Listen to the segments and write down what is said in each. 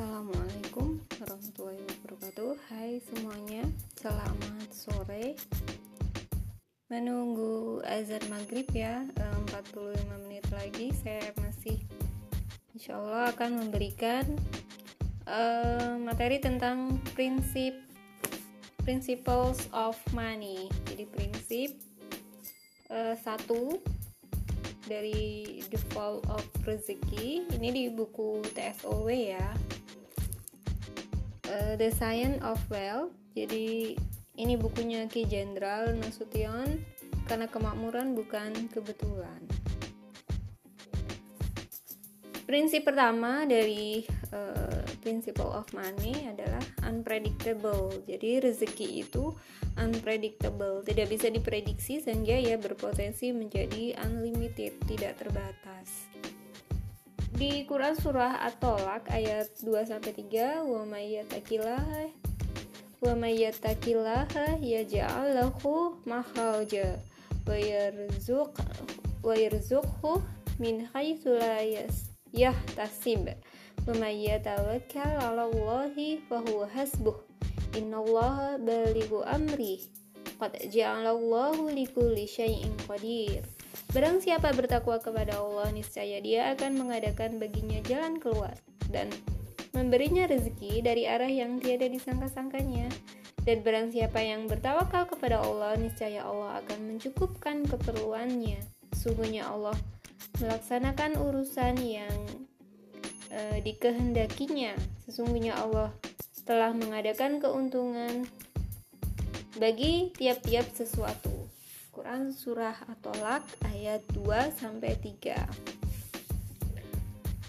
Assalamualaikum warahmatullahi wabarakatuh. Hai semuanya, selamat sore. Menunggu azan maghrib ya 45 eh, menit lagi. Saya masih Insya Allah akan memberikan uh, Materi tentang prinsip Principles of money. Jadi prinsip uh, Satu dari The Fall of Rezeki. Ini di buku TSOW ya uh, The Science of Wealth jadi ini bukunya Ki Jenderal Nasution. Karena kemakmuran bukan kebetulan. Prinsip pertama dari uh, principle of money adalah unpredictable. Jadi rezeki itu unpredictable, tidak bisa diprediksi sehingga ia berpotensi menjadi unlimited, tidak terbatas. Di Quran surah At-Tolak ayat 2 sampai 3, wa may yattaqillaha wa may yattaqillaha yaj'al lahu makhraja wa yarzuq wa yarzuqhu min haitsu la yahtasib. Wa may yatawakkal 'ala Allahi fa huwa hasbuh. Innallaha balighu amri Qad ja'alallahu likulli syai'in qadir. Barang siapa bertakwa kepada Allah niscaya dia akan mengadakan baginya jalan keluar dan memberinya rezeki dari arah yang tiada disangka-sangkanya. Dan barang siapa yang bertawakal kepada Allah niscaya Allah akan mencukupkan keperluannya. Sungguhnya Allah melaksanakan urusan yang uh, dikehendakinya. Sesungguhnya Allah telah mengadakan keuntungan bagi tiap-tiap sesuatu. Quran surah At-Tolak ayat 2 sampai 3.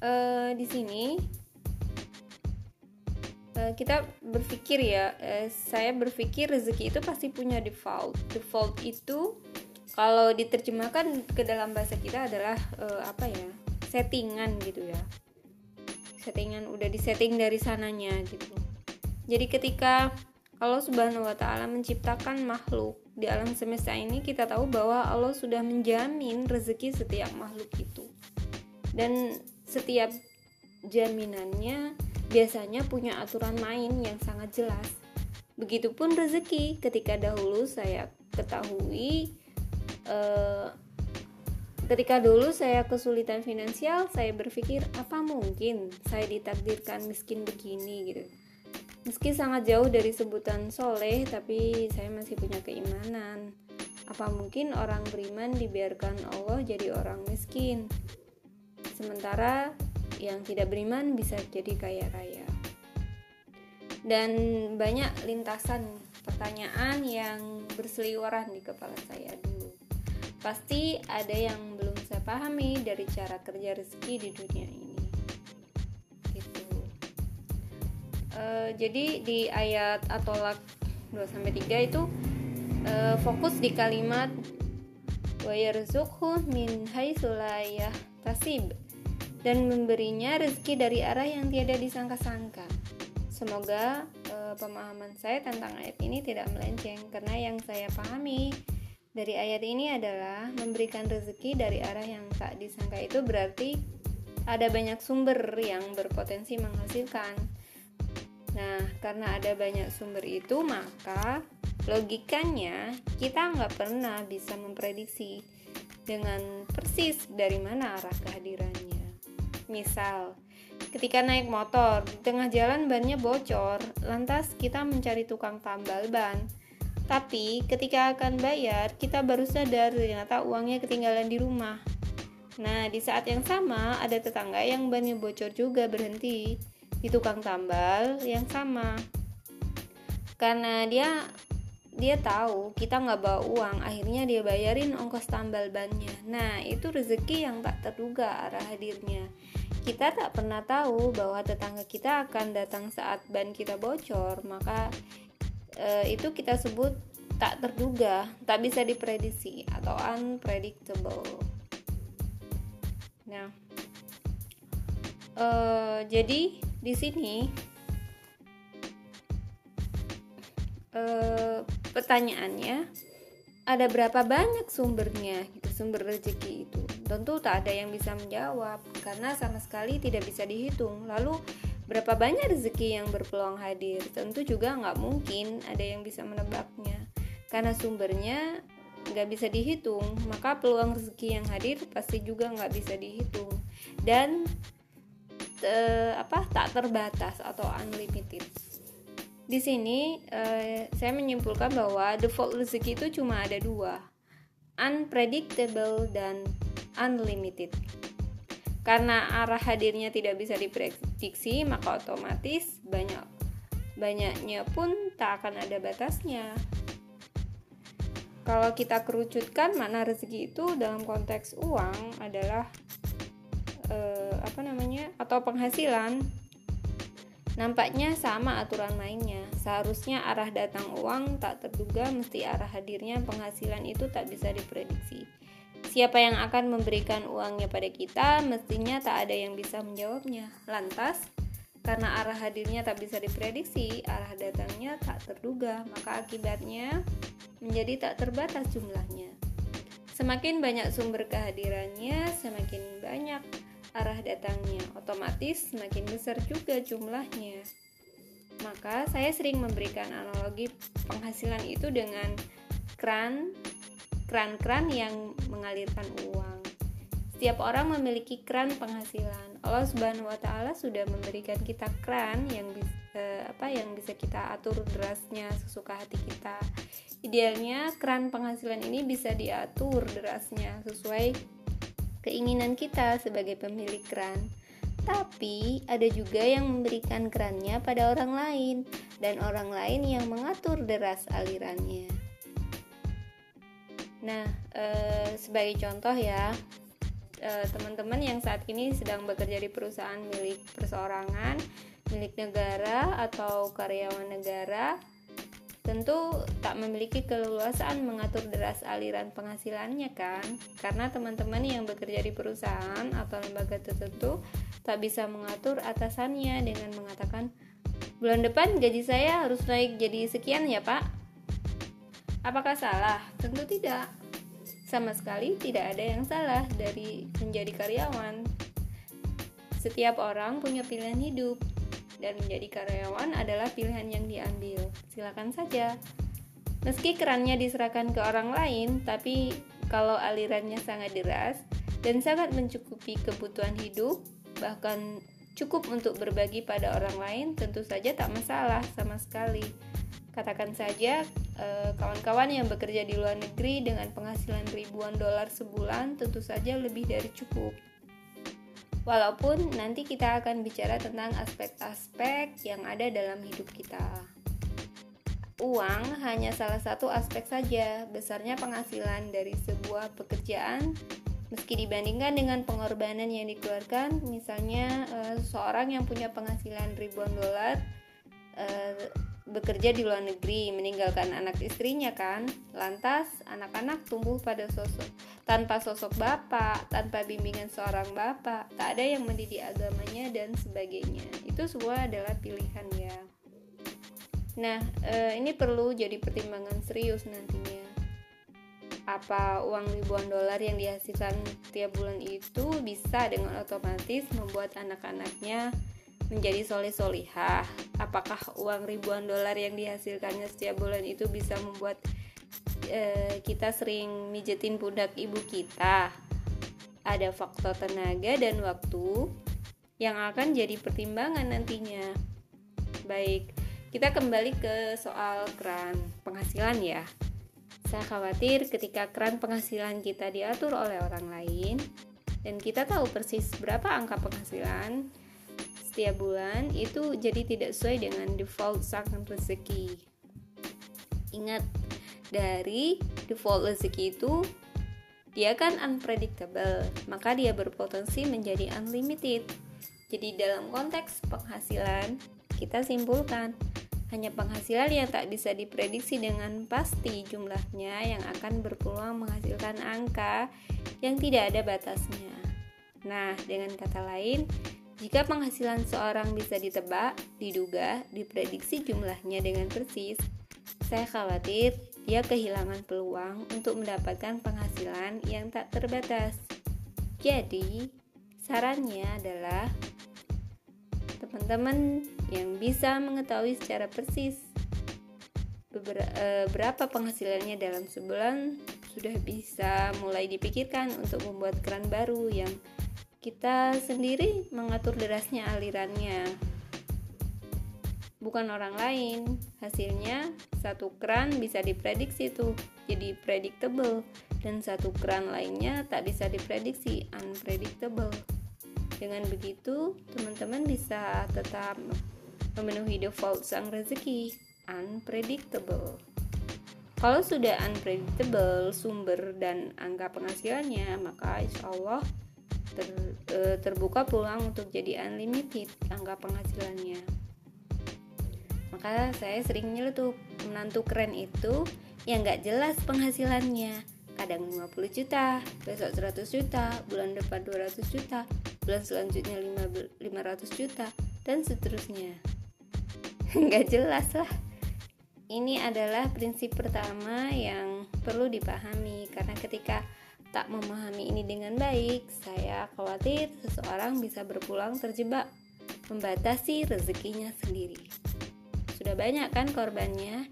Uh, di sini uh, kita berpikir ya, uh, saya berpikir rezeki itu pasti punya default. Default itu kalau diterjemahkan ke dalam bahasa kita adalah uh, apa ya? settingan gitu ya. Settingan udah disetting dari sananya gitu. Jadi ketika Allah Subhanahu wa taala menciptakan makhluk di alam semesta ini kita tahu bahwa Allah sudah menjamin rezeki setiap makhluk itu. Dan setiap jaminannya biasanya punya aturan main yang sangat jelas. Begitupun rezeki ketika dahulu saya ketahui eh, ketika dulu saya kesulitan finansial, saya berpikir apa mungkin saya ditakdirkan miskin begini gitu Meski sangat jauh dari sebutan soleh, tapi saya masih punya keimanan. Apa mungkin orang beriman dibiarkan Allah jadi orang miskin? Sementara yang tidak beriman bisa jadi kaya raya. Dan banyak lintasan pertanyaan yang berseliweran di kepala saya dulu. Pasti ada yang belum saya pahami dari cara kerja rezeki di dunia ini. Uh, jadi di ayat atolak 2 sampai 3 itu uh, fokus di kalimat wa yarzuqhu min haitsu tasib dan memberinya rezeki dari arah yang tiada disangka-sangka. Semoga uh, pemahaman saya tentang ayat ini tidak melenceng karena yang saya pahami dari ayat ini adalah memberikan rezeki dari arah yang tak disangka itu berarti ada banyak sumber yang berpotensi menghasilkan Nah, karena ada banyak sumber itu, maka logikanya kita nggak pernah bisa memprediksi dengan persis dari mana arah kehadirannya. Misal, ketika naik motor, di tengah jalan bannya bocor, lantas kita mencari tukang tambal ban. Tapi ketika akan bayar, kita baru sadar ternyata uangnya ketinggalan di rumah. Nah, di saat yang sama ada tetangga yang bannya bocor juga berhenti di tukang tambal yang sama. Karena dia dia tahu kita nggak bawa uang akhirnya dia bayarin ongkos tambal bannya. Nah itu rezeki yang tak terduga arah hadirnya. Kita tak pernah tahu bahwa tetangga kita akan datang saat ban kita bocor maka e, itu kita sebut tak terduga tak bisa diprediksi atau unpredictable. Nah e, jadi di sini uh, pertanyaannya ada berapa banyak sumbernya gitu sumber rezeki itu tentu tak ada yang bisa menjawab karena sama sekali tidak bisa dihitung lalu Berapa banyak rezeki yang berpeluang hadir? Tentu juga nggak mungkin ada yang bisa menebaknya, karena sumbernya nggak bisa dihitung. Maka peluang rezeki yang hadir pasti juga nggak bisa dihitung dan te, apa tak terbatas atau unlimited. Di sini eh, saya menyimpulkan bahwa default rezeki itu cuma ada dua, unpredictable dan unlimited. Karena arah hadirnya tidak bisa diprediksi, maka otomatis banyak banyaknya pun tak akan ada batasnya. Kalau kita kerucutkan mana rezeki itu dalam konteks uang adalah eh, apa namanya atau penghasilan Nampaknya sama aturan mainnya. Seharusnya arah datang uang tak terduga mesti arah hadirnya penghasilan itu tak bisa diprediksi. Siapa yang akan memberikan uangnya pada kita, mestinya tak ada yang bisa menjawabnya. Lantas, karena arah hadirnya tak bisa diprediksi, arah datangnya tak terduga, maka akibatnya menjadi tak terbatas jumlahnya. Semakin banyak sumber kehadirannya, banyak arah datangnya, otomatis semakin besar juga jumlahnya. Maka saya sering memberikan analogi penghasilan itu dengan kran kran-kran yang mengalirkan uang. Setiap orang memiliki kran penghasilan. Allah Subhanahu wa taala sudah memberikan kita kran yang bisa eh, apa yang bisa kita atur derasnya sesuka hati kita. Idealnya kran penghasilan ini bisa diatur derasnya sesuai keinginan kita sebagai pemilik kran. Tapi ada juga yang memberikan kerannya pada orang lain dan orang lain yang mengatur deras alirannya. Nah, e, sebagai contoh ya, eh, teman-teman yang saat ini sedang bekerja di perusahaan milik perseorangan, milik negara atau karyawan negara, tentu tak memiliki keleluasaan mengatur deras aliran penghasilannya kan? Karena teman-teman yang bekerja di perusahaan atau lembaga tertentu tak bisa mengatur atasannya dengan mengatakan, "Bulan depan gaji saya harus naik jadi sekian ya, Pak." Apakah salah? Tentu tidak. Sama sekali tidak ada yang salah dari menjadi karyawan. Setiap orang punya pilihan hidup dan menjadi karyawan adalah pilihan yang diambil. Silakan saja. Meski kerannya diserahkan ke orang lain, tapi kalau alirannya sangat deras dan sangat mencukupi kebutuhan hidup, bahkan cukup untuk berbagi pada orang lain, tentu saja tak masalah sama sekali. Katakan saja eh, kawan-kawan yang bekerja di luar negeri dengan penghasilan ribuan dolar sebulan tentu saja lebih dari cukup. Walaupun nanti kita akan bicara tentang aspek-aspek yang ada dalam hidup kita. Uang hanya salah satu aspek saja besarnya penghasilan dari sebuah pekerjaan meski dibandingkan dengan pengorbanan yang dikeluarkan misalnya uh, seorang yang punya penghasilan ribuan dolar uh, bekerja di luar negeri, meninggalkan anak istrinya kan. Lantas anak-anak tumbuh pada sosok tanpa sosok bapak, tanpa bimbingan seorang bapak, tak ada yang mendidik agamanya dan sebagainya. Itu semua adalah pilihan ya. Nah, e, ini perlu jadi pertimbangan serius nantinya. Apa uang ribuan dolar yang dihasilkan tiap bulan itu bisa dengan otomatis membuat anak-anaknya menjadi soleh solihah apakah uang ribuan dolar yang dihasilkannya setiap bulan itu bisa membuat e, kita sering mijetin pundak ibu kita? Ada faktor tenaga dan waktu yang akan jadi pertimbangan nantinya. Baik kita kembali ke soal keran penghasilan ya. Saya khawatir ketika keran penghasilan kita diatur oleh orang lain dan kita tahu persis berapa angka penghasilan setiap bulan itu jadi tidak sesuai dengan default sang rezeki. Ingat, dari default rezeki itu dia kan unpredictable, maka dia berpotensi menjadi unlimited. Jadi dalam konteks penghasilan, kita simpulkan hanya penghasilan yang tak bisa diprediksi dengan pasti jumlahnya yang akan berpeluang menghasilkan angka yang tidak ada batasnya. Nah, dengan kata lain, jika penghasilan seorang bisa ditebak, diduga, diprediksi jumlahnya dengan persis, saya khawatir dia kehilangan peluang untuk mendapatkan penghasilan yang tak terbatas. Jadi, sarannya adalah teman-teman yang bisa mengetahui secara persis eh, berapa penghasilannya dalam sebulan sudah bisa mulai dipikirkan untuk membuat keran baru yang kita sendiri mengatur derasnya alirannya. Bukan orang lain hasilnya satu keran bisa diprediksi tuh jadi predictable. Dan satu keran lainnya tak bisa diprediksi unpredictable. Dengan begitu teman-teman bisa tetap memenuhi default sang rezeki unpredictable. Kalau sudah unpredictable sumber dan angka penghasilannya, maka insya Allah ter, e, terbuka peluang untuk jadi unlimited angka penghasilannya. Maka saya sering nyeletuk menantu keren itu yang nggak jelas penghasilannya. Kadang 50 juta, besok 100 juta, bulan depan 200 juta, bulan selanjutnya 500 juta, dan seterusnya. nggak jelas lah ini adalah prinsip pertama yang perlu dipahami karena ketika tak memahami ini dengan baik, saya khawatir seseorang bisa berpulang terjebak membatasi rezekinya sendiri. Sudah banyak kan korbannya?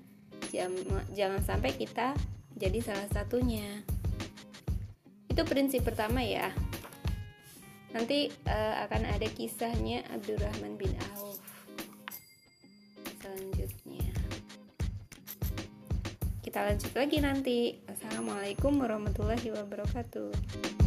Jangan sampai kita jadi salah satunya. Itu prinsip pertama ya. Nanti uh, akan ada kisahnya Abdurrahman bin Auf. Kita lanjut lagi nanti. Assalamualaikum warahmatullahi wabarakatuh.